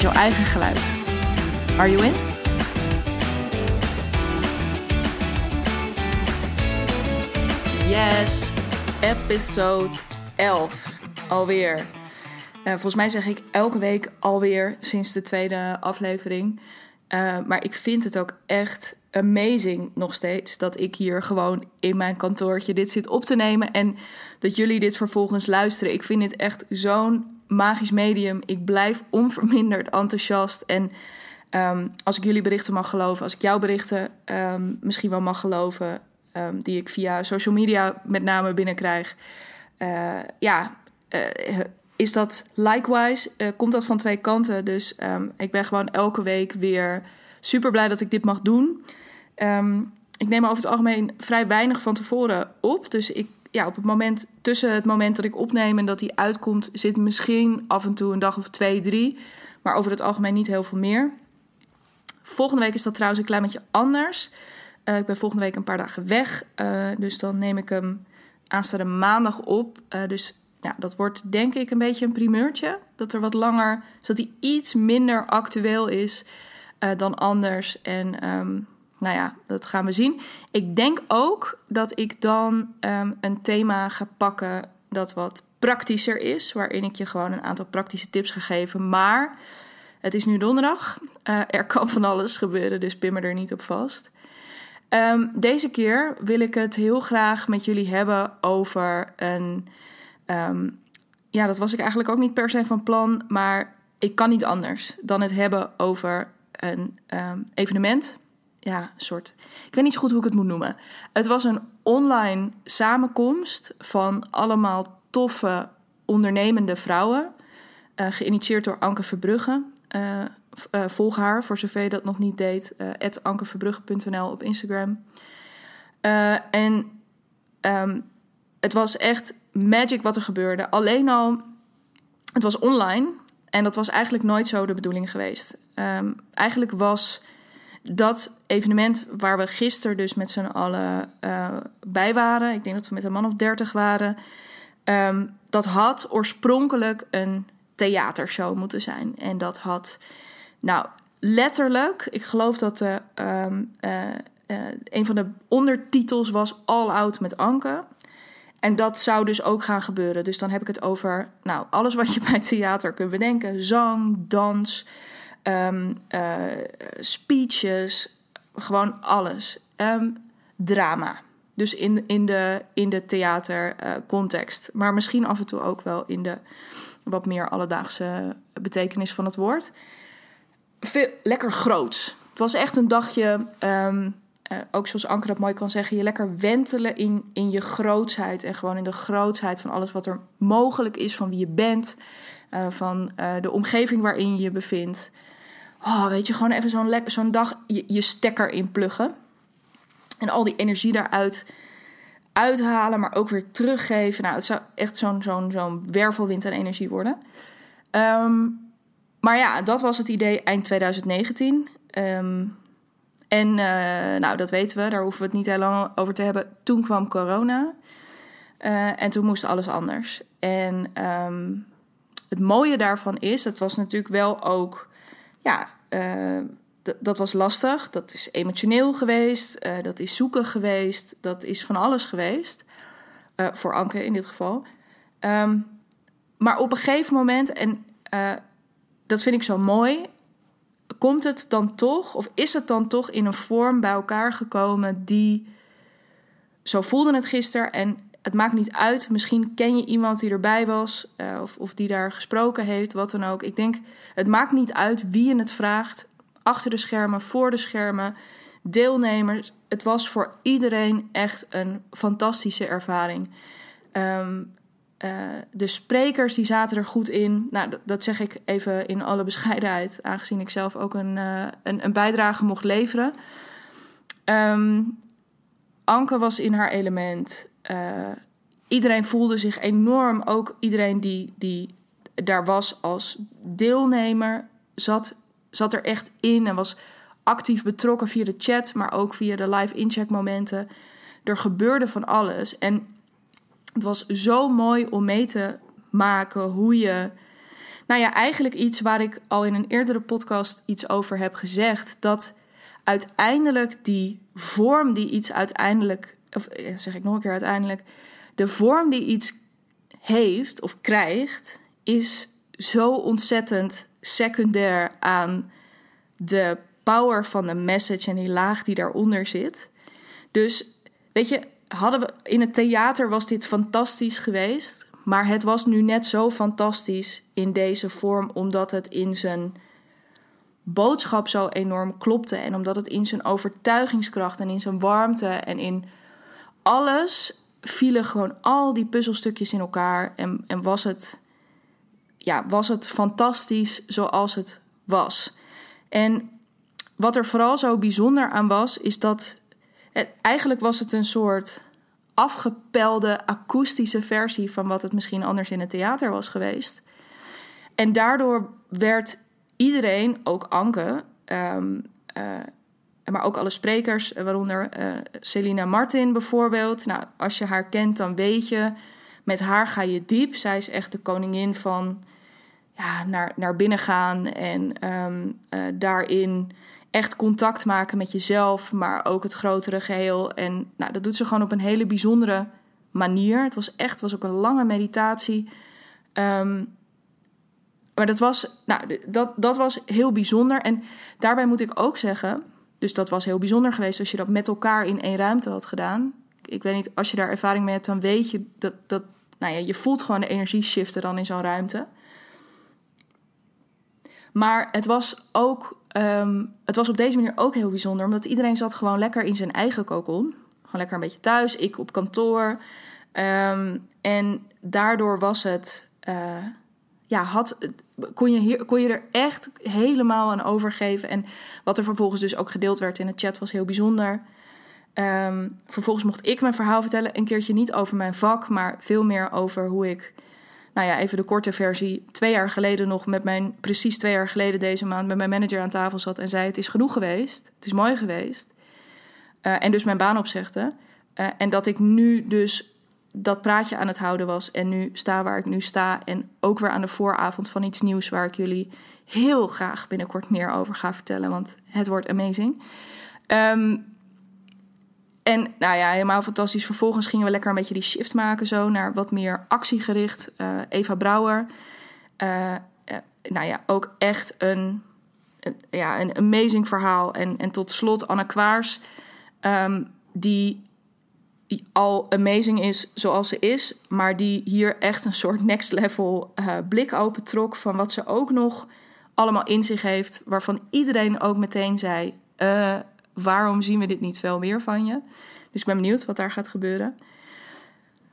jouw eigen geluid. Are you in? Yes, episode 11 alweer. Uh, volgens mij zeg ik elke week alweer sinds de tweede aflevering. Uh, maar ik vind het ook echt amazing nog steeds dat ik hier gewoon in mijn kantoortje dit zit op te nemen en dat jullie dit vervolgens luisteren. Ik vind dit echt zo'n magisch medium. Ik blijf onverminderd enthousiast en um, als ik jullie berichten mag geloven, als ik jouw berichten um, misschien wel mag geloven, um, die ik via social media met name binnenkrijg, uh, ja, uh, is dat likewise, uh, komt dat van twee kanten. Dus ik ben gewoon elke week weer super blij dat ik dit mag doen. Ik neem over het algemeen vrij weinig van tevoren op. Dus ik, ja, op het moment, tussen het moment dat ik opneem en dat die uitkomt, zit misschien af en toe een dag of twee, drie. Maar over het algemeen niet heel veel meer. Volgende week is dat trouwens een klein beetje anders. Uh, ik ben volgende week een paar dagen weg. Uh, dus dan neem ik hem aanstaande maandag op. Uh, dus ja, dat wordt denk ik een beetje een primeurtje. Dat er wat langer, zodat hij iets minder actueel is dan anders. En um, nou ja, dat gaan we zien. Ik denk ook dat ik dan um, een thema ga pakken dat wat praktischer is, waarin ik je gewoon een aantal praktische tips ga geven. Maar het is nu donderdag. Uh, er kan van alles gebeuren, dus pin me er niet op vast. Um, deze keer wil ik het heel graag met jullie hebben over een. Um, ja, dat was ik eigenlijk ook niet per se van plan, maar ik kan niet anders dan het hebben over een evenement ja, soort. Ik weet niet zo goed hoe ik het moet noemen. Het was een online samenkomst van allemaal toffe ondernemende vrouwen. Uh, geïnitieerd door Anke Verbrugge. Uh, uh, volg haar voor zover je dat nog niet deed. Ankeverbrugge.nl op Instagram. en um, het was echt magic wat er gebeurde. Alleen al, het was online. En dat was eigenlijk nooit zo de bedoeling geweest. Um, eigenlijk was dat evenement waar we gisteren dus met z'n allen uh, bij waren, ik denk dat we met een man of dertig waren, um, dat had oorspronkelijk een theatershow moeten zijn. En dat had, nou, letterlijk, ik geloof dat de, um, uh, uh, een van de ondertitels was All Out met Anke. En dat zou dus ook gaan gebeuren. Dus dan heb ik het over, nou, alles wat je bij theater kunt bedenken: zang, dans um, uh, speeches, gewoon alles. Um, drama. Dus in, in de, in de theatercontext. Uh, maar misschien af en toe ook wel in de wat meer alledaagse betekenis van het woord. Veel, lekker groots. Het was echt een dagje, um, uh, ook zoals Anke dat mooi kan zeggen, je lekker wentelen in, in je grootsheid. En gewoon in de grootsheid van alles wat er mogelijk is, van wie je bent, uh, van uh, de omgeving waarin je je bevindt. Oh, weet je, gewoon even zo'n dag je, je stekker inpluggen. En al die energie daaruit uithalen, maar ook weer teruggeven. Nou, het zou echt zo'n wervelwind aan energie worden. Um, maar ja, dat was het idee eind 2019. Um, ehm, en uh, nou, dat weten we, daar hoeven we het niet heel lang over te hebben. Toen kwam corona. En toen moest alles anders. En um, het mooie daarvan is, dat was natuurlijk wel ook ja, uh, dat was lastig. Dat is emotioneel geweest. Uh, dat is zoeken geweest. Dat is van alles geweest. Uh, voor Anke in dit geval. Um, maar op een gegeven moment, en dat vind ik zo mooi, komt het dan toch, of is het dan toch in een vorm bij elkaar gekomen die. Zo voelde het gisteren en het maakt niet uit. Misschien ken je iemand die erbij was uh, of, of die daar gesproken heeft, wat dan ook. Ik denk, het maakt niet uit wie je het vraagt. Achter de schermen, voor de schermen, deelnemers. Het was voor iedereen echt een fantastische ervaring. Um, de sprekers die zaten er goed in. Nou, dat, zeg ik even in alle bescheidenheid, aangezien ik zelf ook een, een, een, bijdrage mocht leveren. Um, Anke was in haar element. Iedereen voelde zich enorm, ook iedereen die, die daar was als deelnemer, zat, zat er echt in en was actief betrokken via de chat, maar ook via de live incheck momenten. Er gebeurde van alles. En het was zo mooi om mee te maken hoe je. Nou ja, eigenlijk iets waar ik al in een eerdere podcast iets over heb gezegd. Dat uiteindelijk die vorm die iets uiteindelijk. Of eh, zeg ik nog een keer uiteindelijk. De vorm die iets heeft of krijgt, is zo ontzettend secundair aan de power van de message en die laag die daaronder zit. Dus weet je, hadden we in het theater was dit fantastisch geweest, maar het was nu net zo fantastisch in deze vorm omdat het in zijn boodschap zo enorm klopte en omdat het in zijn overtuigingskracht en in zijn warmte en in alles vielen gewoon al die puzzelstukjes in elkaar en, en was het ja, was het fantastisch zoals het was. En wat er vooral zo bijzonder aan was, is dat eigenlijk was het een soort afgepelde akoestische versie van wat het misschien anders in het theater was geweest. En daardoor werd iedereen, ook Anke, um, maar ook alle sprekers, waaronder uh, Selina Martin bijvoorbeeld. Nou, als je haar kent, dan weet je, met haar ga je diep. Zij is echt de koningin van ja, naar, naar binnen gaan en uh, daarin echt contact maken met jezelf, maar ook het grotere geheel. En nou, dat doet ze gewoon op een hele bijzondere manier. Het was echt was ook een lange meditatie. Um, maar dat was, nou, dat, dat was heel bijzonder. En daarbij moet ik ook zeggen, dus dat was heel bijzonder geweest als je dat met elkaar in één ruimte had gedaan. Ik weet niet, als je daar ervaring mee hebt, dan weet je dat, dat nou ja, je voelt gewoon de energie shiften dan in zo'n ruimte. Maar het was ook, ehm, het was op deze manier ook heel bijzonder, omdat iedereen zat gewoon lekker in zijn eigen kokon. Gewoon lekker een beetje thuis, ik op kantoor. Ehm, en daardoor was het, uh, ja, had, kon, je kon je er echt helemaal aan overgeven. En wat er vervolgens dus ook gedeeld werd in de chat was heel bijzonder. Ehm, vervolgens mocht ik mijn verhaal vertellen. Een keertje niet over mijn vak, maar veel meer over hoe ik nou ja, even de korte versie. Twee jaar geleden nog met mijn, precies twee jaar geleden deze maand, met mijn manager aan tafel zat en zei: Het is genoeg geweest, het is mooi geweest. Uh, en dus mijn baan opzegde. Uh, en dat ik nu dus dat praatje aan het houden was en nu sta waar ik nu sta. En ook weer aan de vooravond van iets nieuws waar ik jullie heel graag binnenkort meer over ga vertellen, want het wordt amazing. Um, en nou ja, helemaal fantastisch. Vervolgens gingen we lekker een beetje die shift maken zo naar wat meer actiegericht. Uh, Eva Brouwer. Uh, nou ja, ook echt een, ja, een amazing verhaal. En, en tot slot Anne Kwaars, die, die, al amazing is zoals ze is, maar die hier echt een soort next level uh, blik opentrok van wat ze ook nog allemaal in zich heeft, waarvan iedereen ook meteen zei: waarom zien we dit niet veel meer van je? Dus ik ben benieuwd wat daar gaat gebeuren.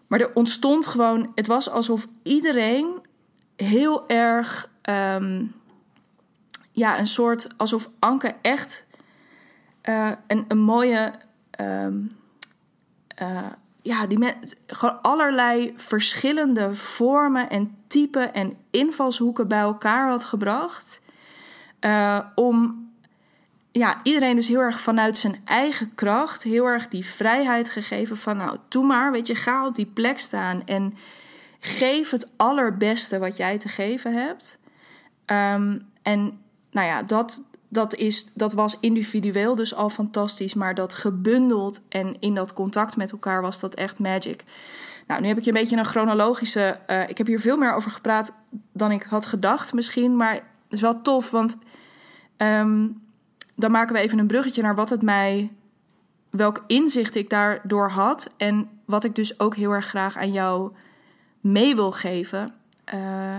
Maar er ontstond gewoon, het was alsof iedereen heel erg, um, ja, een soort, alsof Anke echt uh, een, een mooie, um, uh, ja, die met gewoon allerlei verschillende vormen en typen en invalshoeken bij elkaar had gebracht. Uh, om ja, iedereen dus heel erg vanuit zijn eigen kracht, heel erg die vrijheid gegeven van, nou, doe maar, weet je, ga op die plek staan en geef het allerbeste wat jij te geven hebt. Um, en nou ja, dat, dat, is, dat was individueel dus al fantastisch, maar dat gebundeld en in dat contact met elkaar was dat echt magic. Nou, nu heb ik je een beetje een chronologische. Uh, ik heb hier veel meer over gepraat dan ik had gedacht, misschien, maar het is wel tof, want. Um, dan maken we even een bruggetje naar wat het mij, welk inzicht ik daardoor had en wat ik dus ook heel erg graag aan jou mee wil geven. Uh,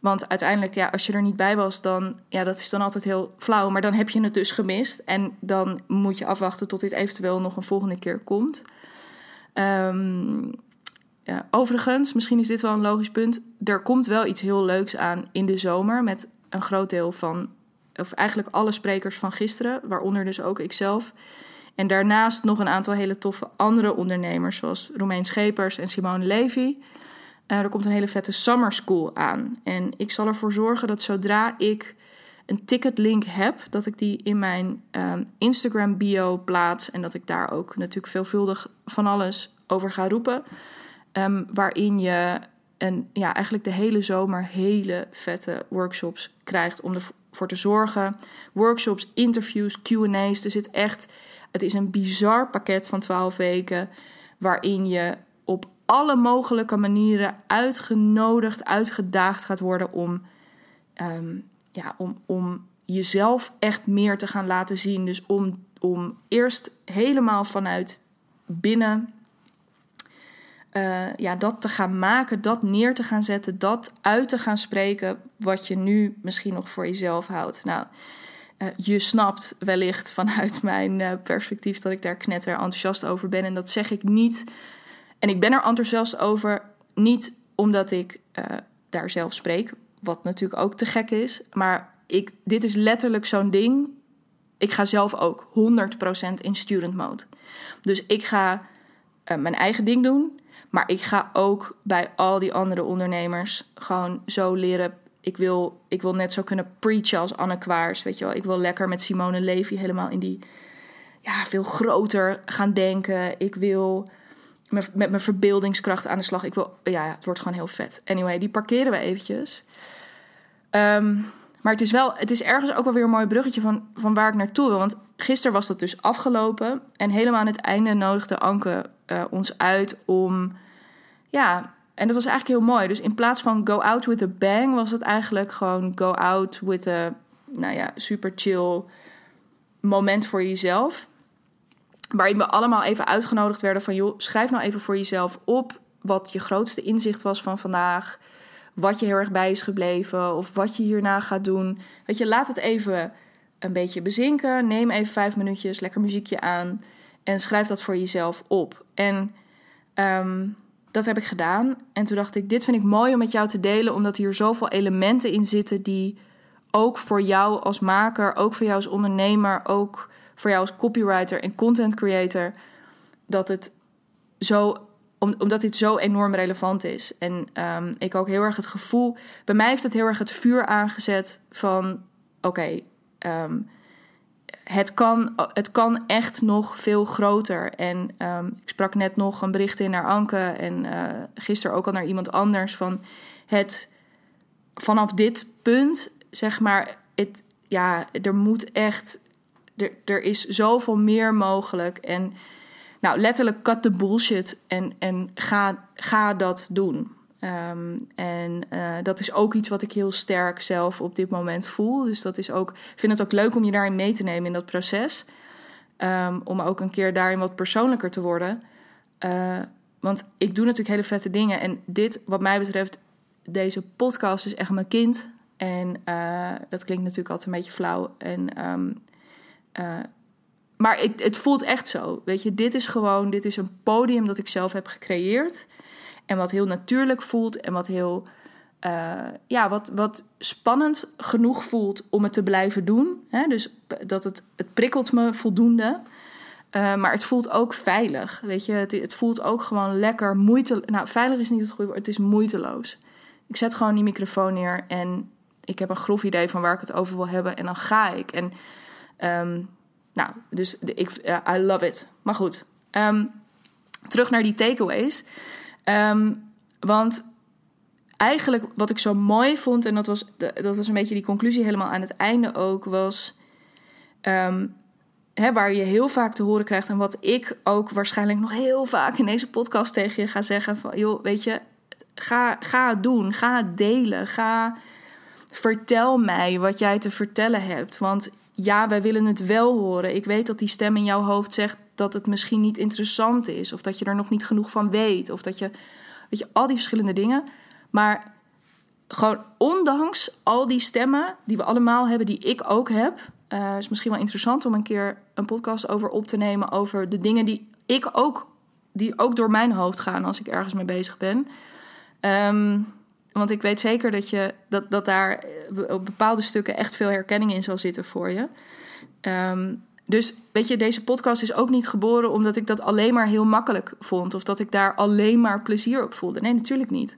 want uiteindelijk, ja, als je er niet bij was, dan, ja, dat is dan altijd heel flauw. Maar dan heb je het dus gemist. En dan moet je afwachten tot dit eventueel nog een volgende keer komt. Um, overigens, misschien is dit wel een logisch punt. Er komt wel iets heel leuks aan in de zomer met een groot deel van, of eigenlijk alle sprekers van gisteren, waaronder dus ook ikzelf. En daarnaast nog een aantal hele toffe andere ondernemers, zoals Romein Schepers en Simone Levy. Uh, er komt een hele vette summer school aan. En ik zal ervoor zorgen dat zodra ik een ticketlink heb, dat ik die in mijn um, Instagram bio plaats. En dat ik daar ook natuurlijk veelvuldig van alles over ga roepen. Um, waarin je en ja, eigenlijk de hele zomer hele vette workshops krijgt om ervoor te zorgen. Workshops, interviews, QA's. Er zit echt. Het is een bizar pakket van 12 weken. Waarin je op alle mogelijke manieren uitgenodigd, uitgedaagd gaat worden om, um, ja, om, om jezelf echt meer te gaan laten zien. Dus om, om eerst helemaal vanuit binnen uh, ja, dat te gaan maken, dat neer te gaan zetten, dat uit te gaan spreken wat je nu misschien nog voor jezelf houdt. Nou, uh, je snapt wellicht vanuit mijn uh, perspectief dat ik daar knetter enthousiast over ben. En dat zeg ik niet. En ik ben er enthousiast over, niet omdat ik daar zelf spreek, wat natuurlijk ook te gek is. Maar ik, dit is letterlijk zo'n ding. Ik ga zelf ook 100% in student mode. Dus ik ga mijn eigen ding doen. Maar ik ga ook bij al die andere ondernemers gewoon zo leren. Ik wil, ik wil net zo kunnen preachen als Anne Kwaars. Weet je wel, ik wil lekker met Simone Levy helemaal in die. Ja, veel groter gaan denken. Ik wil met, mijn verbeeldingskracht aan de slag. Ik wil, ja, het wordt gewoon heel vet. Anyway, die parkeren we eventjes. Ehm, maar het is wel, het is ergens ook wel weer een mooi bruggetje van, van waar ik naartoe wil. Want gisteren was dat dus afgelopen. En helemaal aan het einde nodigde Anke uh, ons uit om. Ja, en dat was eigenlijk heel mooi. Dus in plaats van go out with a bang, was het eigenlijk gewoon go out with a. Nou ja, super chill moment voor jezelf. Waarin we allemaal even uitgenodigd werden van joh, schrijf nou even voor jezelf op wat je grootste inzicht was van vandaag. Wat je heel erg bij is gebleven of wat je hierna gaat doen. Weet je, laat het even een beetje bezinken. Neem even vijf minuutjes, lekker muziekje aan. En schrijf dat voor jezelf op. En ehm, dat heb ik gedaan. En toen dacht ik, dit vind ik mooi om met jou te delen, omdat hier zoveel elementen in zitten die ook voor jou als maker, ook voor jou als ondernemer, ook voor jou als copywriter en content creator, dat het zo, omdat dit zo enorm relevant is. En um, ik ook heel erg het gevoel, bij mij heeft het heel erg het vuur aangezet van, oké, ehm, het, kan, het kan echt nog veel groter. En um, ik sprak net nog een bericht in naar Anke en uh, gisteren ook al naar iemand anders van het vanaf dit punt, zeg maar, het, ja, er moet echt, er, is zoveel meer mogelijk. En nou, letterlijk cut the bullshit en, en ga, ga dat doen. Um, en uh, dat is ook iets wat ik heel sterk zelf op dit moment voel. Dus dat is ook, ik vind het ook leuk om je daarin mee te nemen in dat proces. Um, om ook een keer daarin wat persoonlijker te worden. Uh, want ik doe natuurlijk hele vette dingen. En dit, wat mij betreft, deze podcast is echt mijn kind. En uh, dat klinkt natuurlijk altijd een beetje flauw. En, um, maar het, het voelt echt zo. Weet je, dit is gewoon, dit is een podium dat ik zelf heb gecreëerd. En wat heel natuurlijk voelt en wat heel uh, ja, wat, wat spannend genoeg voelt om het te blijven doen. Hè? Dus dat het, het prikkelt me voldoende. Uh, maar het voelt ook veilig. Weet je, het, het voelt ook gewoon lekker moeite. Nou, veilig is niet het goede woord, het is moeiteloos. Ik zet gewoon die microfoon neer en ik heb een grof idee van waar ik het over wil hebben. En dan ga ik. En um, nou, dus ik, I love it. Maar goed, um, terug naar die takeaways. Um, want eigenlijk wat ik zo mooi vond, en dat was, dat was een beetje die conclusie helemaal aan het einde ook, was hè, waar je heel vaak te horen krijgt en wat ik ook waarschijnlijk nog heel vaak in deze podcast tegen je ga zeggen: van joh, weet je, ga, ga het doen, ga het delen, ga vertel mij wat jij te vertellen hebt. Want ja, wij willen het wel horen. Ik weet dat die stem in jouw hoofd zegt dat het misschien niet interessant is. Of dat je er nog niet genoeg van weet. Of dat je, weet je, al die verschillende dingen. Maar gewoon ondanks al die stemmen die we allemaal hebben, die ik ook heb. Uh, is misschien wel interessant om een keer een podcast over op te nemen. Over de dingen die ik ook die ook door mijn hoofd gaan als ik ergens mee bezig ben. Ehm, want ik weet zeker dat, je, dat, dat daar op bepaalde stukken echt veel herkenning in zal zitten voor je. Ehm, dus weet je, deze podcast is ook niet geboren omdat ik dat alleen maar heel makkelijk vond. Of dat ik daar alleen maar plezier op voelde. Nee, natuurlijk niet.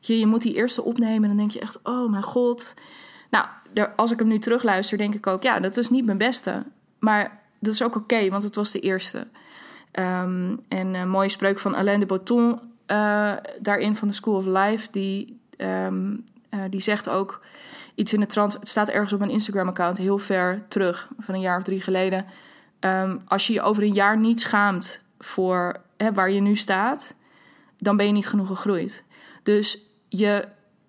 Je, je moet die eerste opnemen en dan denk je echt, oh mijn god. Nou, als ik hem nu terugluister, denk ik ook, ja, dat is niet mijn beste. Maar dat is ook oké, want het was de eerste. Um, en een mooie spreuk van Alain de Botton uh, daarin van de School of Life, die, um, die zegt ook iets in de trant. Het staat ergens op mijn Instagram-account heel ver terug, van een jaar of drie geleden. Um, als je je over een jaar niet schaamt voor hè, waar je nu staat, dan ben je niet genoeg gegroeid. Dus je,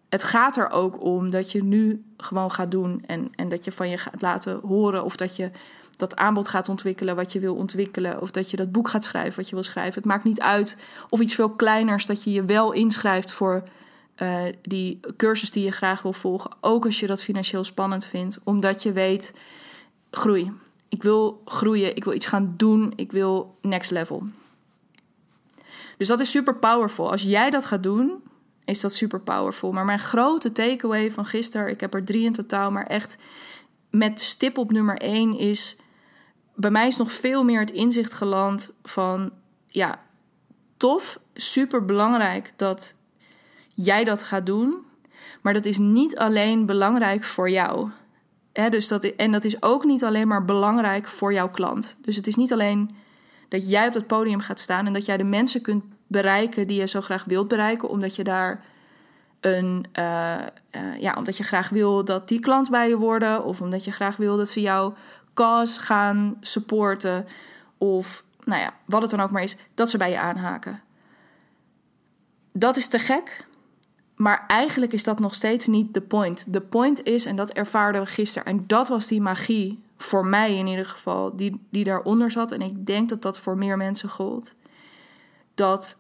het gaat er ook om dat je nu gewoon gaat doen en, en dat je van je gaat laten horen of dat je dat aanbod gaat ontwikkelen wat je wil ontwikkelen. Of dat je dat boek gaat schrijven wat je wil schrijven. Het maakt niet uit of iets veel kleiners dat je je wel inschrijft voor uh, die cursus die je graag wil volgen. Ook als je dat financieel spannend vindt. Omdat je weet, groei. Ik wil groeien, ik wil iets gaan doen, ik wil next level. Dus dat is super powerful. Als jij dat gaat doen, is dat super powerful. Maar mijn grote takeaway van gisteren, ik heb er drie in totaal, maar echt met stip op nummer één is bij mij is nog veel meer het inzicht geland van ja, tof, super belangrijk dat jij dat gaat doen. Maar dat is niet alleen belangrijk voor jou. dus dat, en dat is ook niet alleen maar belangrijk voor jouw klant. Dus het is niet alleen dat jij op dat podium gaat staan en dat jij de mensen kunt bereiken die je zo graag wilt bereiken, omdat je daar een, uh, uh, ja, omdat je graag wil dat die klant bij je worden, of omdat je graag wil dat ze jou cause gaan supporten. Of nou ja, wat het dan ook maar is, dat ze bij je aanhaken. Dat is te gek. Maar eigenlijk is dat nog steeds niet de point. De point is, en dat ervaarden we gisteren, en dat was die magie, voor mij in ieder geval, die, die daaronder zat. En ik denk dat dat voor meer mensen gold. Dat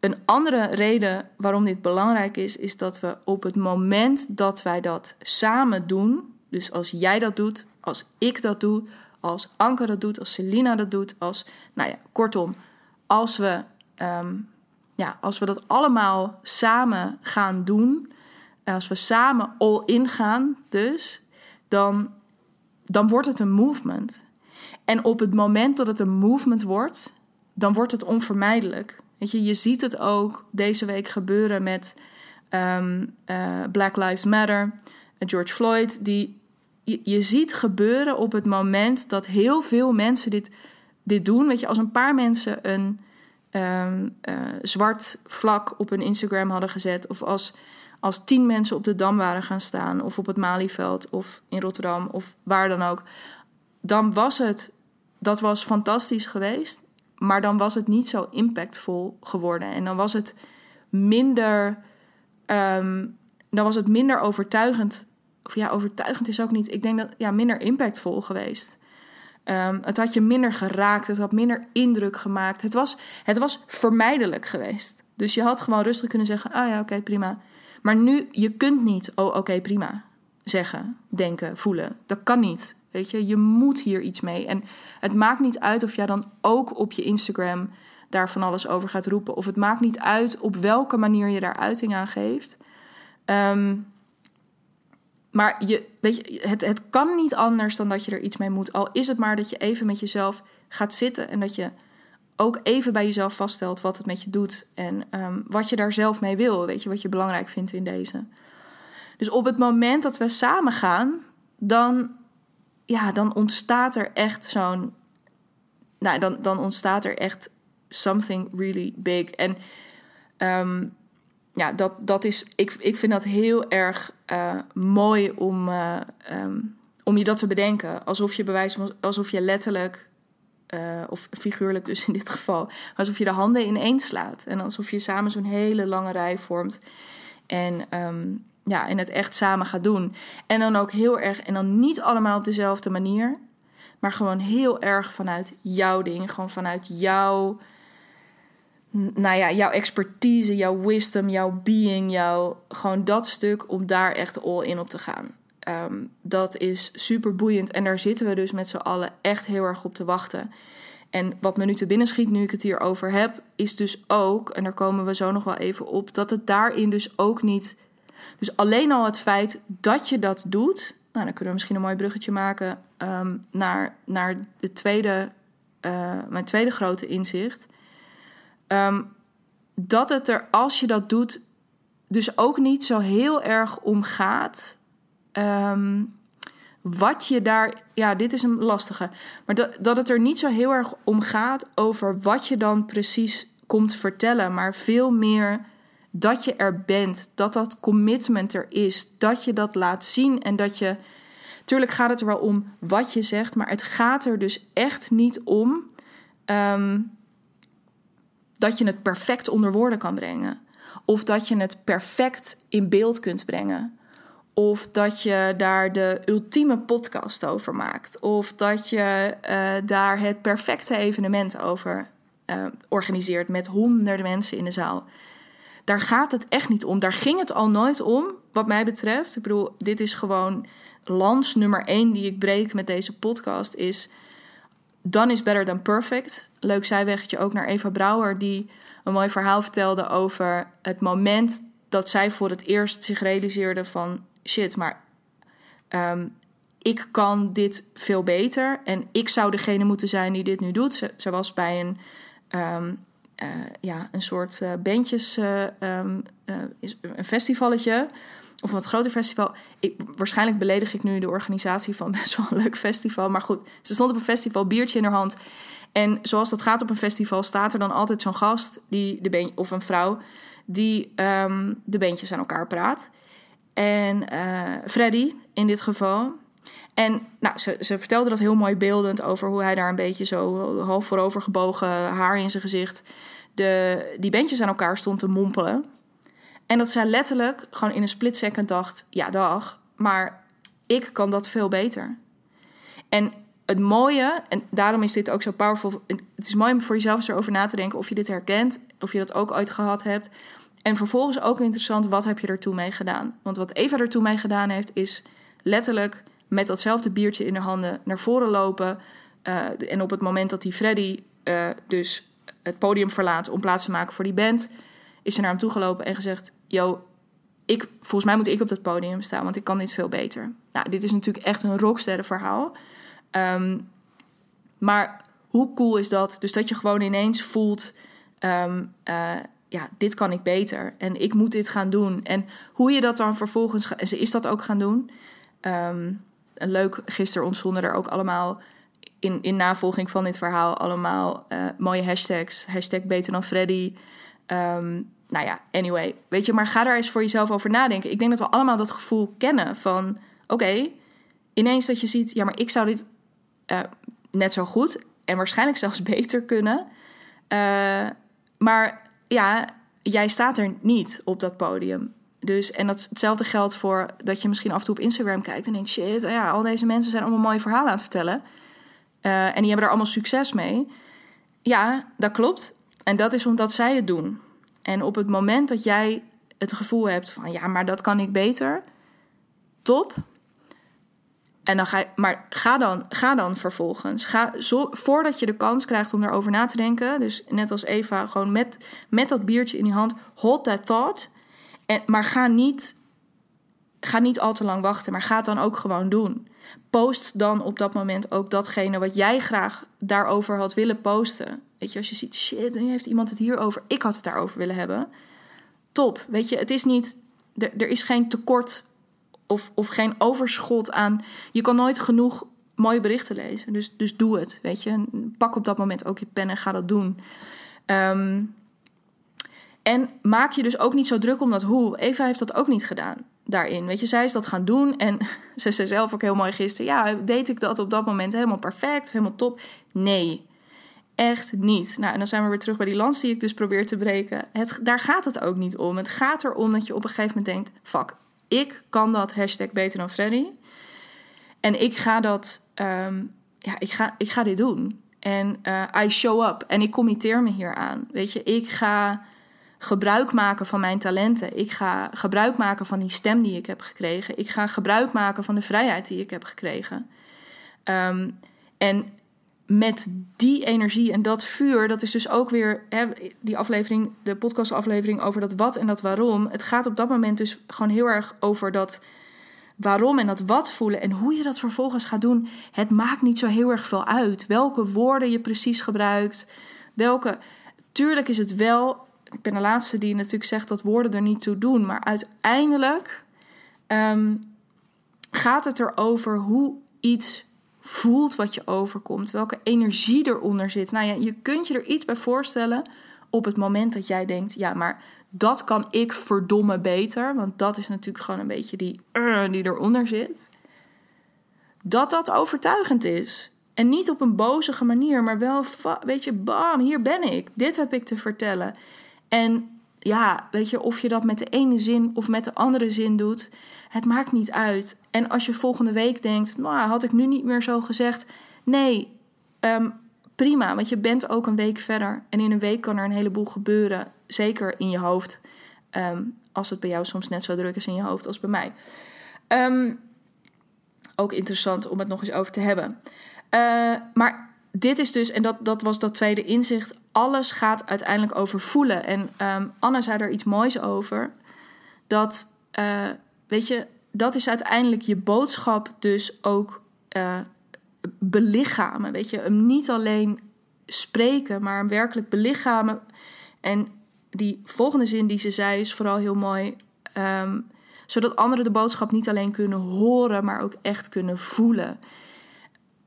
een andere reden waarom dit belangrijk is, is dat we op het moment dat wij dat samen doen, dus als jij dat doet, als ik dat doe, als Anke dat doet, als Selina dat doet, als, nou ja, kortom, als we, ehm, ja, als we dat allemaal samen gaan doen, als we samen all in gaan, dus, dan, dan wordt het een movement. En op het moment dat het een movement wordt, dan wordt het onvermijdelijk. Weet je, je ziet het ook deze week gebeuren met ehm, eh, Black Lives Matter. George Floyd, die je, ziet gebeuren op het moment dat heel veel mensen dit, dit doen. Weet je, als een paar mensen een um, zwart vlak op hun Instagram hadden gezet, of als, als tien mensen op de dam waren gaan staan, of op het Malieveld, of in Rotterdam, of waar dan ook, dan was het, dat was fantastisch geweest, maar dan was het niet zo impactvol geworden. En dan was het minder, um, dan was het minder overtuigend of ja, overtuigend is ook niet. Ik denk dat ja, minder impactvol geweest. Um, het had je minder geraakt, het had minder indruk gemaakt. Het was, het was vermijdelijk geweest. Dus je had gewoon rustig kunnen zeggen: Ah ja, oké, prima. Maar nu, je kunt niet, oh oké, prima, zeggen, denken, voelen. Dat kan niet. Weet je, je moet hier iets mee. En het maakt niet uit of jij dan ook op je Instagram daar van alles over gaat roepen. Of het maakt niet uit op welke manier je daar uiting aan geeft. Um, maar je, weet je, het, het kan niet anders dan dat je er iets mee moet. Al is het maar dat je even met jezelf gaat zitten en dat je ook even bij jezelf vaststelt wat het met je doet en um, wat je daar zelf mee wil. Weet je, wat je belangrijk vindt in deze. Dus op het moment dat we samen gaan, dan, ja, dan ontstaat er echt zo'n. Nou, dan, dan ontstaat er echt something really big. En um, ja, dat, dat is, ik, ik vind dat heel erg uh, mooi om, uh, um, om je dat te bedenken. Alsof je bewijs alsof je letterlijk, uh, of figuurlijk dus in dit geval, alsof je de handen ineens slaat. En alsof je samen zo'n hele lange rij vormt. En, um, ja, en het echt samen gaat doen. En dan ook heel erg, en dan niet allemaal op dezelfde manier, maar gewoon heel erg vanuit jouw ding. Gewoon vanuit jouw nou ja, jouw expertise, jouw wisdom, jouw being, jouw gewoon dat stuk om daar echt all in op te gaan. Um, dat is super boeiend en daar zitten we dus met z'n allen echt heel erg op te wachten. En wat me nu te binnen schiet nu ik het hier over heb, is dus ook, en daar komen we zo nog wel even op, dat het daarin dus ook niet. Dus alleen al het feit dat je dat doet, nou, dan kunnen we misschien een mooi bruggetje maken ehm, naar, naar de tweede, uh, mijn tweede grote inzicht. Ehm, dat het er, als je dat doet, dus ook niet zo heel erg om gaat. Ehm, wat je daar. Ja, dit is een lastige. Maar dat, dat het er niet zo heel erg om gaat over wat je dan precies komt vertellen. Maar veel meer dat je er bent. Dat dat commitment er is. Dat je dat laat zien en dat je. Tuurlijk gaat het er wel om wat je zegt, maar het gaat er dus echt niet om ehm, dat je het perfect onder woorden kan brengen. Of dat je het perfect in beeld kunt brengen. Of dat je daar de ultieme podcast over maakt. Of dat je uh, daar het perfecte evenement over uh, organiseert met honderden mensen in de zaal. Daar gaat het echt niet om. Daar ging het al nooit om, wat mij betreft. Ik bedoel, dit is gewoon lans nummer één die ik breek met deze podcast. Is dan is better than perfect. Leuk zijweggetje ook naar Eva Brouwer, die een mooi verhaal vertelde over het moment dat zij voor het eerst zich realiseerde van shit, maar um, ik kan dit veel beter en ik zou degene moeten zijn die dit nu doet. Ze, was bij een, um, uh, ja, een soort uh, bandjes, uh, een festivalletje of een wat groter festival. Ik, waarschijnlijk beledig ik nu de organisatie van best wel een leuk festival. Maar goed, ze stond op een festival, biertje in haar hand. En zoals dat gaat op een festival, staat er dan altijd zo'n gast die de of een vrouw die um, de beentjes aan elkaar praat. En uh, Freddy in dit geval. En nou, ze, ze vertelde dat heel mooi beeldend over hoe hij daar een beetje zo half voorover gebogen, haar in zijn gezicht, de, die bandjes aan elkaar stond te mompelen. En dat zij letterlijk gewoon in een split second dacht: ja, dag, maar ik kan dat veel beter. En het mooie, en daarom is dit ook zo powerful. Het is mooi om voor jezelf eens erover na te denken of je dit herkent, of je dat ook ooit gehad hebt. En vervolgens ook interessant, wat heb je ertoe mee gedaan? Want wat Eva ertoe mee gedaan heeft, is letterlijk met datzelfde biertje in de handen naar voren lopen. Uh, en op het moment dat die Freddy uh, dus het podium verlaat om plaats te maken voor die band, is ze naar hem toegelopen en gezegd: Yo, ik, volgens mij moet ik op dat podium staan, want ik kan dit veel beter. Nou, dit is natuurlijk echt een rocksterren verhaal. Um, maar hoe cool is dat? Dus dat je gewoon ineens voelt: um, uh, ja, dit kan ik beter en ik moet dit gaan doen. En hoe je dat dan vervolgens... En ze is dat ook gaan doen. Um, leuk, gisteren ontstonden er ook allemaal... In, in navolging van dit verhaal allemaal uh, mooie hashtags. Hashtag beter dan Freddy. Nou ja, anyway. Weet je, maar ga daar eens voor jezelf over nadenken. Ik denk dat we allemaal dat gevoel kennen van... Oké, ineens dat je ziet... Ja, maar ik zou dit uh, net zo goed en waarschijnlijk zelfs beter kunnen. Uh, maar ja, jij staat er niet op dat podium. Dus, en dat, hetzelfde geldt voor dat je misschien af en toe op Instagram kijkt en denkt: shit, ja, al deze mensen zijn allemaal mooie verhalen aan het vertellen. Uh, en die hebben er allemaal succes mee. Ja, dat klopt. En dat is omdat zij het doen. En op het moment dat jij het gevoel hebt van ja, maar dat kan ik beter, top. En dan ga maar ga dan, ga dan vervolgens. Ga, zo, voordat je de kans krijgt om erover na te denken. Dus net als Eva, gewoon met, met dat biertje in je hand. Hold that thought. En, maar ga niet, ga niet al te lang wachten. Maar ga het dan ook gewoon doen. Post dan op dat moment ook datgene wat jij graag daarover had willen posten. Weet je, als je ziet, shit, nu heeft iemand het hierover. Ik had het daarover willen hebben. Top. Weet je, het is niet. Er, is geen tekort of, of geen overschot aan. Je kan nooit genoeg mooie berichten lezen. Dus, dus doe het. Weet je. Pak op dat moment ook je pen en ga dat doen. Um, en maak je dus ook niet zo druk om dat hoe. Eva heeft dat ook niet gedaan daarin. Weet je, zij is dat gaan doen. En ze zei zelf ook heel mooi gisteren. Ja, deed ik dat op dat moment helemaal perfect, helemaal top? Nee, echt niet. Nou, en dan zijn we weer terug bij die lans die ik dus probeer te breken. Het, daar gaat het ook niet om. Het gaat erom dat je op een gegeven moment denkt: fuck, ik kan dat hashtag beter dan Freddy. En ik ga dat, um, ja, ik ga, ik ga dit doen. En uh, I show up. En ik committeer me hier aan. Weet je, ik ga gebruik maken van mijn talenten. Ik ga gebruik maken van die stem die ik heb gekregen. Ik ga gebruik maken van de vrijheid die ik heb gekregen. Um, en met die energie en dat vuur, dat is dus ook weer hè, die aflevering, de podcastaflevering over dat wat en dat waarom. Het gaat op dat moment dus gewoon heel erg over dat waarom en dat wat voelen en hoe je dat vervolgens gaat doen. Het maakt niet zo heel erg veel uit welke woorden je precies gebruikt. Welke, tuurlijk is het wel. Ik ben de laatste die natuurlijk zegt dat woorden er niet toe doen, maar uiteindelijk ehm, gaat het erover hoe iets voelt wat je overkomt, welke energie eronder zit. Nou ja, je kunt je er iets bij voorstellen op het moment dat jij denkt: ja, maar dat kan ik verdomme beter, want dat is natuurlijk gewoon een beetje die uh, die eronder zit. Dat dat overtuigend is. En niet op een bozige manier, maar wel, weet je, bam, hier ben ik. Dit heb ik te vertellen. En ja, weet je, of je dat met de ene zin of met de andere zin doet, het maakt niet uit. En als je volgende week denkt, nou, had ik nu niet meer zo gezegd. Nee, um, prima, want je bent ook een week verder. En in een week kan er een heleboel gebeuren, zeker in je hoofd. Um, als het bij jou soms net zo druk is in je hoofd als bij mij. Um, ook interessant om het nog eens over te hebben. Uh, maar dit is dus, en dat, dat was dat tweede inzicht, alles gaat uiteindelijk over voelen. En um, Anne zei er iets moois over. Dat, uh, weet je, dat is uiteindelijk je boodschap dus ook uh, belichamen. Weet je, hem niet alleen spreken, maar hem werkelijk belichamen. En die volgende zin die ze zei is vooral heel mooi. Um, zodat anderen de boodschap niet alleen kunnen horen, maar ook echt kunnen voelen.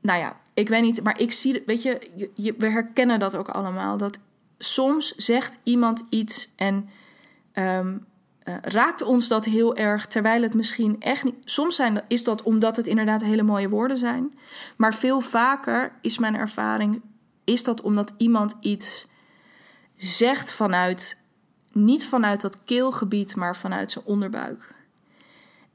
Nou ja, ik weet niet, maar ik zie, weet je, je we herkennen dat ook allemaal. Dat soms zegt iemand iets en um, uh, raakt ons dat heel erg, terwijl het misschien echt niet. Soms zijn, is dat omdat het inderdaad hele mooie woorden zijn. Maar veel vaker is mijn ervaring, is dat omdat iemand iets zegt vanuit, niet vanuit dat keelgebied, maar vanuit zijn onderbuik.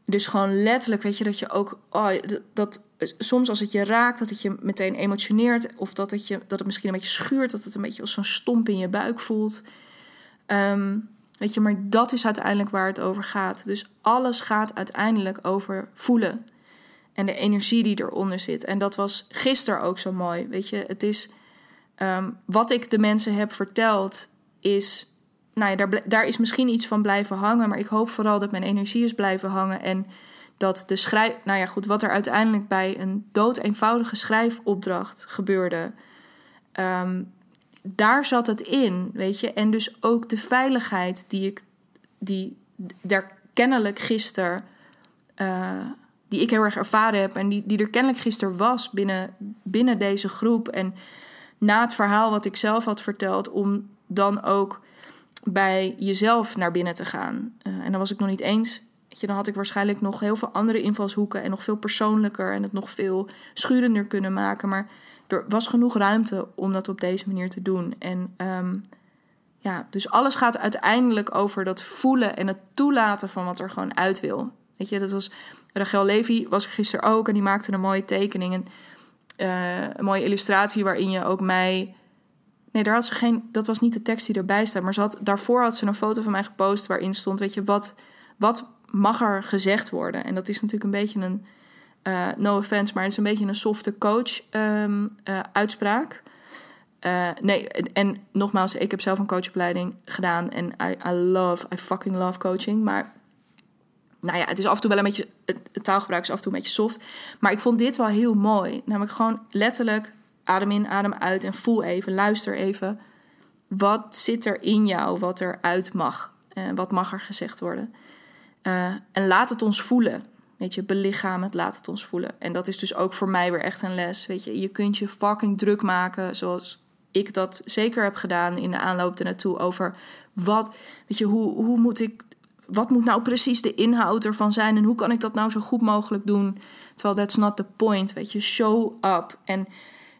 Dus gewoon letterlijk, weet je, dat je ook, oh, dat, soms als het je raakt, dat het je meteen emotioneert, of dat het, je, dat het misschien een beetje schuurt, dat het een beetje als zo'n stomp in je buik voelt. Um, Weet je, maar dat is uiteindelijk waar het over gaat. Dus alles gaat uiteindelijk over voelen. En de energie die eronder zit. En dat was gisteren ook zo mooi. Weet je, het is. Um, wat ik de mensen heb verteld, is. Nou ja, daar, daar is misschien iets van blijven hangen. Maar ik hoop vooral dat mijn energie is blijven hangen. En dat de schrijf. Nou ja, goed, wat er uiteindelijk bij een dood eenvoudige schrijfopdracht gebeurde. Um, daar zat het in, weet je. En dus ook de veiligheid die ik, die daar kennelijk gisteren, uh, die ik heel erg ervaren heb en die, die er kennelijk gisteren was binnen, binnen deze groep. En na het verhaal wat ik zelf had verteld, om dan ook bij jezelf naar binnen te gaan. Uh, en dan was ik nog niet eens. Je, dan had ik waarschijnlijk nog heel veel andere invalshoeken en nog veel persoonlijker en het nog veel schurender kunnen maken. Maar er was genoeg ruimte om dat op deze manier te doen. En um, ja, dus alles gaat uiteindelijk over dat voelen en het toelaten van wat er gewoon uit wil. Weet je, dat was Rachel Levy, was gisteren ook en die maakte een mooie tekening. En, uh, een mooie illustratie waarin je ook mij. Nee, daar had ze geen. Dat was niet de tekst die erbij staat. Maar ze had, daarvoor had ze een foto van mij gepost waarin stond: Weet je, wat, wat mag er gezegd worden? En dat is natuurlijk een beetje een uh, no offense, maar het is een beetje een softe coach um, uh, uitspraak. Uh, nee, en, en, nogmaals, ik heb zelf een coachopleiding gedaan en I, I love, I fucking love coaching. Maar nou ja, het is af en toe wel een beetje, het, taalgebruik is af en toe een beetje soft. Maar ik vond dit wel heel mooi. Namelijk gewoon letterlijk adem in, adem uit en voel even, luister even. Wat zit er in jou, wat er uit mag? wat mag er gezegd worden? en laat het ons voelen. Weet je, belichamen het, laat het ons voelen. En dat is dus ook voor mij weer echt een les. Weet je, je kunt je fucking druk maken, zoals ik dat zeker heb gedaan in de aanloop ernaartoe. Over wat, weet je, hoe, hoe moet ik, wat moet nou precies de inhoud ervan zijn en hoe kan ik dat nou zo goed mogelijk doen? Terwijl that's not the point, weet je, show up. En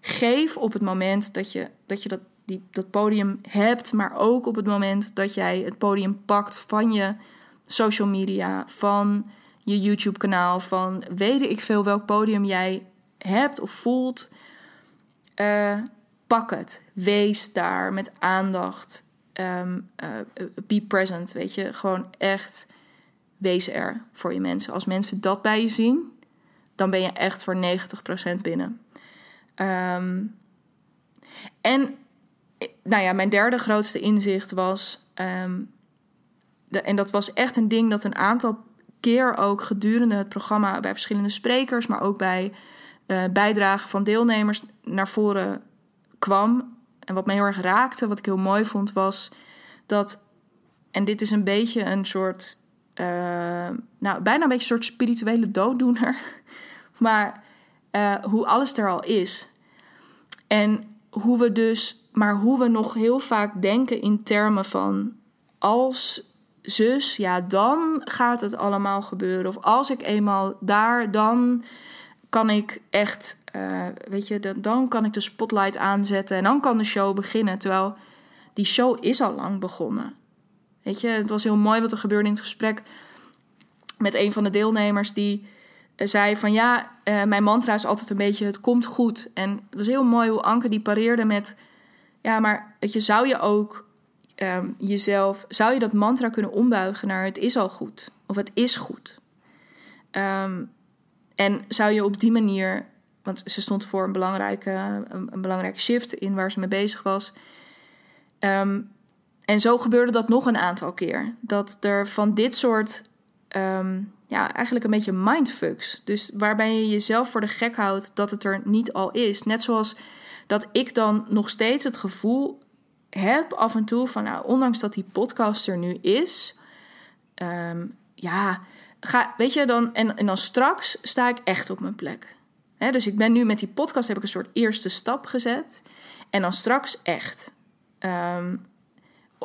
geef op het moment dat je dat, je dat, die, dat podium hebt, maar ook op het moment dat jij het podium pakt van je social media, van je YouTube-kanaal, van weet ik veel welk podium jij hebt of voelt. Uh, pak het. Wees daar met aandacht. Um, uh, be present, weet je. Gewoon echt wees er voor je mensen. Als mensen dat bij je zien, dan ben je echt voor 90% binnen. Um, En nou ja, mijn derde grootste inzicht was. ehm, en dat was echt een ding dat een aantal keer ook gedurende het programma bij verschillende sprekers, maar ook bij eh, bijdragen van deelnemers naar voren kwam. En wat mij heel erg raakte, wat ik heel mooi vond, was dat. En dit is een beetje een soort. eh, nou, bijna een beetje een soort spirituele dooddoener. Maar eh, hoe alles er al is. En hoe we dus. Maar hoe we nog heel vaak denken in termen van. Als zus, ja, dan gaat het allemaal gebeuren. Of als ik eenmaal daar, dan kan ik echt, eh, weet je, dan, dan kan ik de spotlight aanzetten en dan kan de show beginnen. Terwijl die show is al lang begonnen. Weet je, het was heel mooi wat er gebeurde in het gesprek met een van de deelnemers die zei van ja, eh, mijn mantra is altijd een beetje het komt goed. En het was heel mooi hoe Anke die pareerde met ja, maar weet je, zou je ook ehm, jezelf, zou je dat mantra kunnen ombuigen naar het is al goed of het is goed. Ehm, en zou je op die manier, want ze stond voor een belangrijke, een belangrijke shift in waar ze mee bezig was. Ehm, en zo gebeurde dat nog een aantal keer. Dat er van dit soort, ehm, ja, eigenlijk een beetje mindfucks. Dus waarbij je jezelf voor de gek houdt dat het er niet al is. Net zoals dat ik dan nog steeds het gevoel heb af en toe van, nou, ondanks dat die podcast er nu is, ehm, ja, ga, weet je, dan, en, en dan straks sta ik echt op mijn plek. Dus ik ben nu met die podcast, heb ik een soort eerste stap gezet. En dan straks echt. Ehm,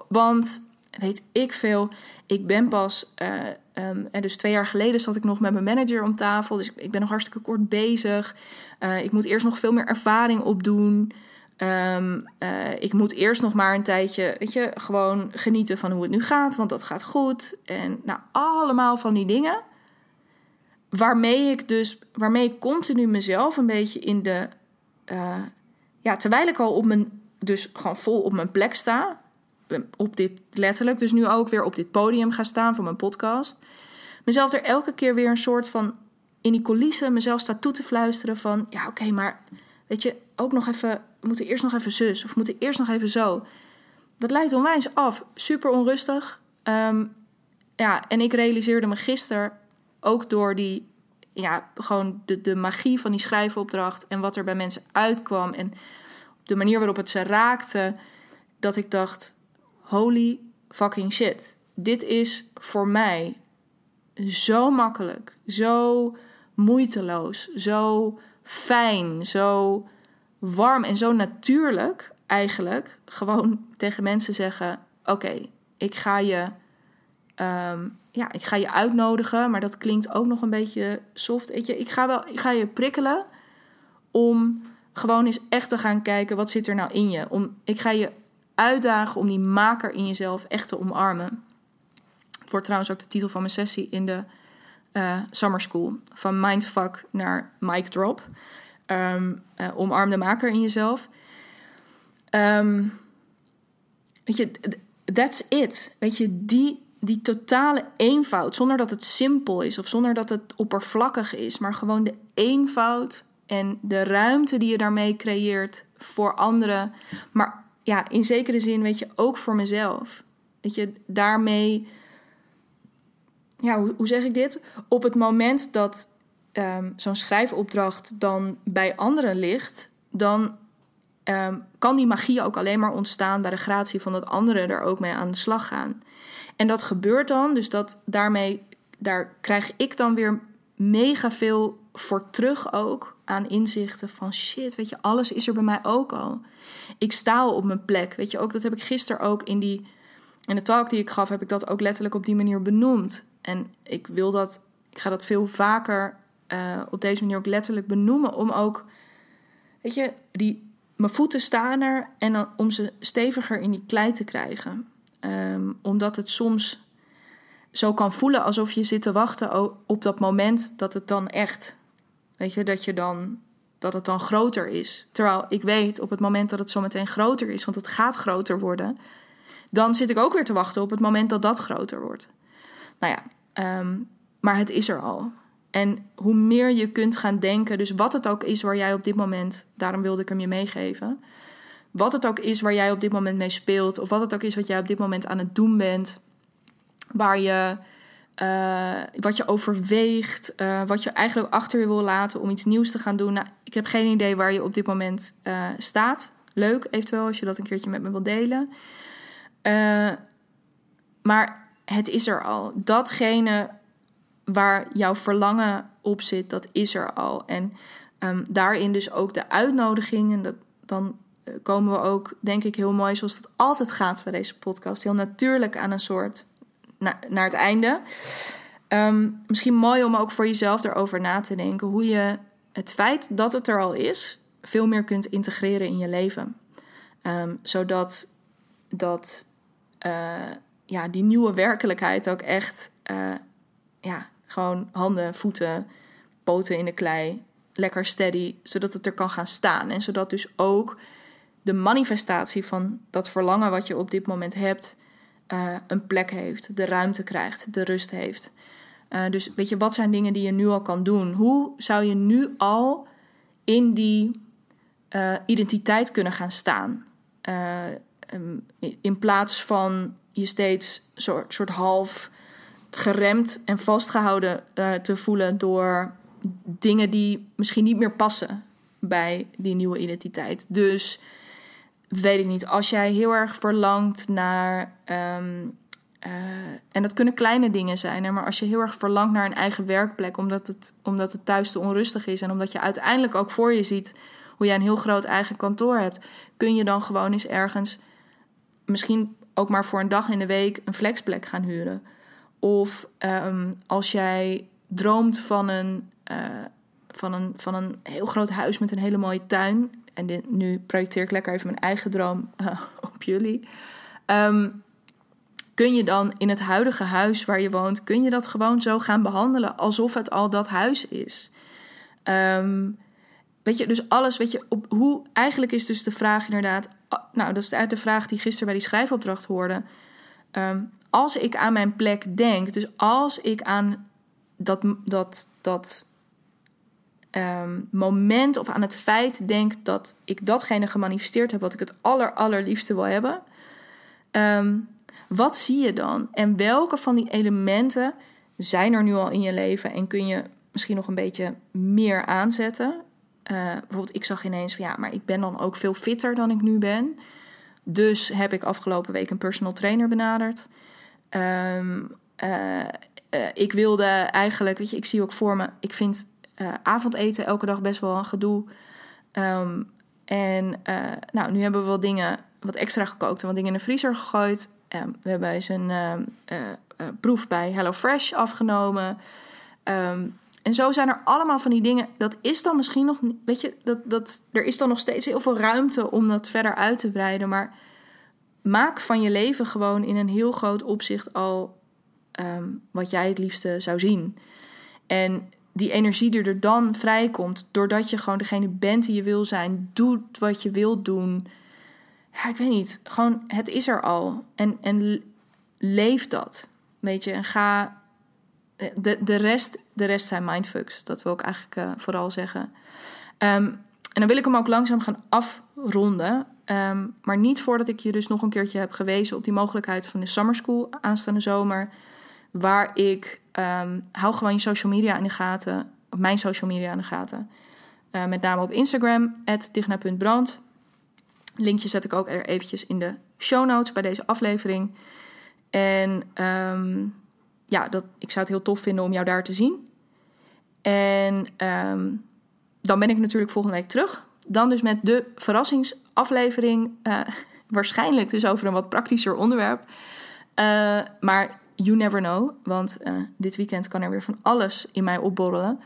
want, weet ik veel, ik ben pas, eh, ehm, en dus twee jaar geleden zat ik nog met mijn manager om tafel. Dus ik, ben nog hartstikke kort bezig. Eh, ik moet eerst nog veel meer ervaring opdoen. Ehm, eh, ik moet eerst nog maar een tijdje, weet je, gewoon genieten van hoe het nu gaat, want dat gaat goed. En nou, allemaal van die dingen. Waarmee ik dus, waarmee ik continu mezelf een beetje in de, eh, ja, terwijl ik al op mijn, dus gewoon vol op mijn plek sta, op dit letterlijk, dus nu ook weer op dit podium ga staan voor mijn podcast, mezelf er elke keer weer een soort van in die coulissen mezelf sta toe te fluisteren van, ja, oké, maar weet je, ook nog even, we moeten eerst nog even zus of we moeten eerst nog even zo. Dat leidt onwijs af. Super onrustig. Ehm, ja, en ik realiseerde me gisteren ook door die, ja, gewoon de, de magie van die schrijfopdracht en wat er bij mensen uitkwam en de manier waarop het ze raakte, dat ik dacht, holy fucking shit. Dit is voor mij zo makkelijk, zo moeiteloos, zo fijn, zo warm en zo natuurlijk eigenlijk gewoon tegen mensen zeggen: Oké, ik ga je. ehm, ja, ik ga je uitnodigen, maar dat klinkt ook nog een beetje soft. Weet je, ik ga, wel, ik ga je prikkelen om gewoon eens echt te gaan kijken wat zit er nou in je. Om, ik ga je uitdagen om die maker in jezelf echt te omarmen. Het wordt trouwens ook de titel van mijn sessie in de eh, Summer School. Van mindfuck naar mic drop. Ehm, eh, omarm de maker in jezelf. Ehm, weet je, that's it. Weet je, die, die totale eenvoud, zonder dat het simpel is of zonder dat het oppervlakkig is, maar gewoon de eenvoud en de ruimte die je daarmee creëert voor anderen. Maar ja, in zekere zin, weet je, ook voor mezelf. Weet je, daarmee, ja, hoe, hoe zeg ik dit? Op het moment dat ehm, zo'n schrijfopdracht dan bij anderen ligt, dan ehm, kan die magie ook alleen maar ontstaan bij de gratie van dat anderen er ook mee aan de slag gaan. En dat gebeurt dan, dus dat daarmee, daar krijg ik dan weer mega veel voor terug ook aan inzichten van shit, weet je, alles is er bij mij ook al. Ik sta al op mijn plek, weet je, ook dat heb ik gisteren ook in die in de talk die ik gaf, heb ik dat ook letterlijk op die manier benoemd. En ik wil dat, ik ga dat veel vaker uh, op deze manier ook letterlijk benoemen, om ook, weet je, die, mijn voeten staan er en dan om ze steviger in die klei te krijgen. Um, omdat het soms zo kan voelen alsof je zit te wachten op dat moment dat het dan echt, weet je, dat je dan, dat het dan groter is. Terwijl ik weet op het moment dat het zo meteen groter is, want het gaat groter worden, dan zit ik ook weer te wachten op het moment dat dat groter wordt. Nou ja, um, maar het is er al. En hoe meer je kunt gaan denken, dus wat het ook is waar jij op dit moment, daarom wilde ik hem je meegeven, wat het ook is waar jij op dit moment mee speelt, of wat het ook is wat jij op dit moment aan het doen bent, waar je, uh, wat je overweegt, uh, wat je eigenlijk achter je wil laten om iets nieuws te gaan doen. Nou, ik heb geen idee waar je op dit moment uh, staat. Leuk, eventueel, als je dat een keertje met me wilt delen. maar het is er al. Datgene waar jouw verlangen op zit, dat is er al. En um, daarin dus ook de uitnodiging. En dat, dan eh, komen we ook, denk ik, heel mooi, zoals het altijd gaat bij deze podcast, heel natuurlijk aan een soort naar, het einde. Um, misschien mooi om ook voor jezelf erover na te denken hoe je het feit dat het er al is, veel meer kunt integreren in je leven. Um, zodat dat, uh, ja, die nieuwe werkelijkheid ook echt uh, ja, gewoon handen, voeten, poten in de klei, lekker steady, zodat het er kan gaan staan. En zodat dus ook de manifestatie van dat verlangen wat je op dit moment hebt, uh, een plek heeft, de ruimte krijgt, de rust heeft. Uh, dus weet je, wat zijn dingen die je nu al kan doen? Hoe zou je nu al in die uh, identiteit kunnen gaan staan? Um, in plaats van je steeds soort, soort half geremd en vastgehouden te voelen door dingen die misschien niet meer passen bij die nieuwe identiteit. Dus weet ik niet. Als jij heel erg verlangt naar. Um, uh, en dat kunnen kleine dingen zijn, hè, maar als je heel erg verlangt naar een eigen werkplek, omdat het, omdat het thuis te onrustig is en omdat je uiteindelijk ook voor je ziet hoe jij een heel groot eigen kantoor hebt, kun je dan gewoon eens ergens, misschien ook maar voor een dag in de week, een flexplek gaan huren. Of um, als jij droomt van een, uh, van, een, van een heel groot huis met een hele mooie tuin. En dit, nu projecteer ik lekker even mijn eigen droom uh, op jullie. Um, kun je dan in het huidige huis waar je woont, kun je dat gewoon zo gaan behandelen alsof het al dat huis is? Um, weet je, dus alles, weet je, op hoe eigenlijk is dus de vraag inderdaad, nou, dat is de vraag die gisteren bij die schrijfopdracht hoorde. Um, als ik aan mijn plek denk, dus als ik aan dat, dat, dat um, moment of aan het feit denk dat ik datgene gemanifesteerd heb wat ik het aller, allerliefste wil hebben. Um, wat zie je dan? En welke van die elementen zijn er nu al in je leven en kun je misschien nog een beetje meer aanzetten? Uh, bijvoorbeeld, ik zag ineens van ja, maar ik ben dan ook veel fitter dan ik nu ben. Dus heb ik afgelopen week een personal trainer benaderd. Um, uh, uh, ik wilde eigenlijk, weet je, ik zie ook voor me, ik vind uh, avondeten elke dag best wel een gedoe. Um, en uh, nou, nu hebben we wel dingen wat extra gekookt en wat dingen in de vriezer gegooid. Um, we hebben eens een proef bij HelloFresh afgenomen. Um, en zo zijn er allemaal van die dingen. Dat is dan misschien nog, weet je, dat, dat, er is dan nog steeds heel veel ruimte om dat verder uit te breiden. Maar maak van je leven gewoon in een heel groot opzicht al wat jij het liefste zou zien. En die energie die er dan vrijkomt, doordat je gewoon degene bent die je wil zijn, doet wat je wilt doen. Ja, ik weet niet. Gewoon, het is er al. En, en leef dat. Weet je, en ga. De, de, rest, de rest zijn mindfucks. Dat wil ik eigenlijk uh, vooral zeggen. Um, en dan wil ik hem ook langzaam gaan afronden. Um, maar niet voordat ik je dus nog een keertje heb gewezen op die mogelijkheid van de summer school aanstaande zomer. Waar ik um, hou gewoon je social media in de gaten. Mijn social media in de gaten. Uh, met name op Instagram, digna.brand. Linkje zet ik ook er eventjes in de show notes bij deze aflevering. En um, ja, dat, ik zou het heel tof vinden om jou daar te zien. En um, dan ben ik natuurlijk volgende week terug. Dan dus met de verrassingsaflevering. Uh, waarschijnlijk dus over een wat praktischer onderwerp. Uh, maar you never know. Want uh, dit weekend kan er weer van alles in mij opborrelen. Um,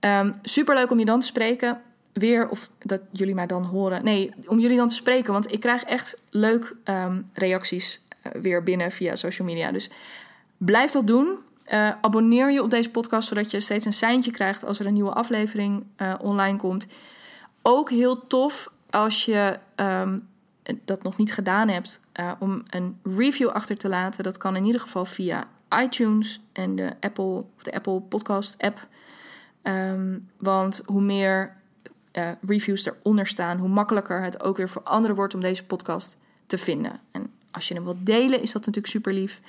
ehm, Super leuk om je dan te spreken. Weer, of dat jullie mij dan horen. Nee, om jullie dan te spreken. Want ik krijg echt leuk um, reacties uh, weer binnen via social media. Dus blijf dat doen. Uh, abonneer je op deze podcast, zodat je steeds een seintje krijgt als er een nieuwe aflevering online komt. Ook heel tof als je um, dat nog niet gedaan hebt, uh, om een review achter te laten. Dat kan in ieder geval via iTunes en de Apple, of de Apple Podcast app. Um, want hoe meer uh, reviews eronder staan, hoe makkelijker het ook weer voor anderen wordt om deze podcast te vinden. En als je hem wilt delen, is dat natuurlijk super lief.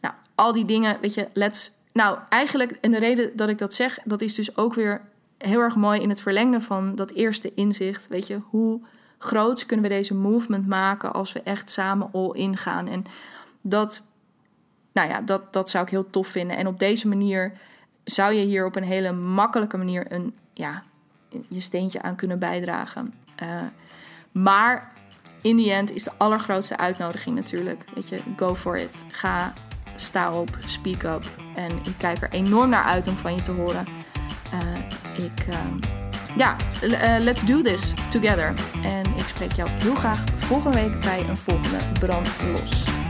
Nou, al die dingen, weet je, let's. Nou, eigenlijk, en de reden dat ik dat zeg, dat is dus ook weer heel erg mooi in het verlengde van dat eerste inzicht. Weet je, hoe groot kunnen we deze movement maken als we echt samen all in gaan? En dat, nou ja, dat, dat zou ik heel tof vinden. En op deze manier zou je hier op een hele makkelijke manier een, ja, je steentje aan kunnen bijdragen. Uh, maar in die end is de allergrootste uitnodiging natuurlijk. Weet je, go for it. Ga, sta op, speak up. En ik kijk er enorm naar uit om van je te horen. Uh, ik, uh, ja, let's do this together. En ik spreek jou heel graag volgende week bij een volgende Brand Los.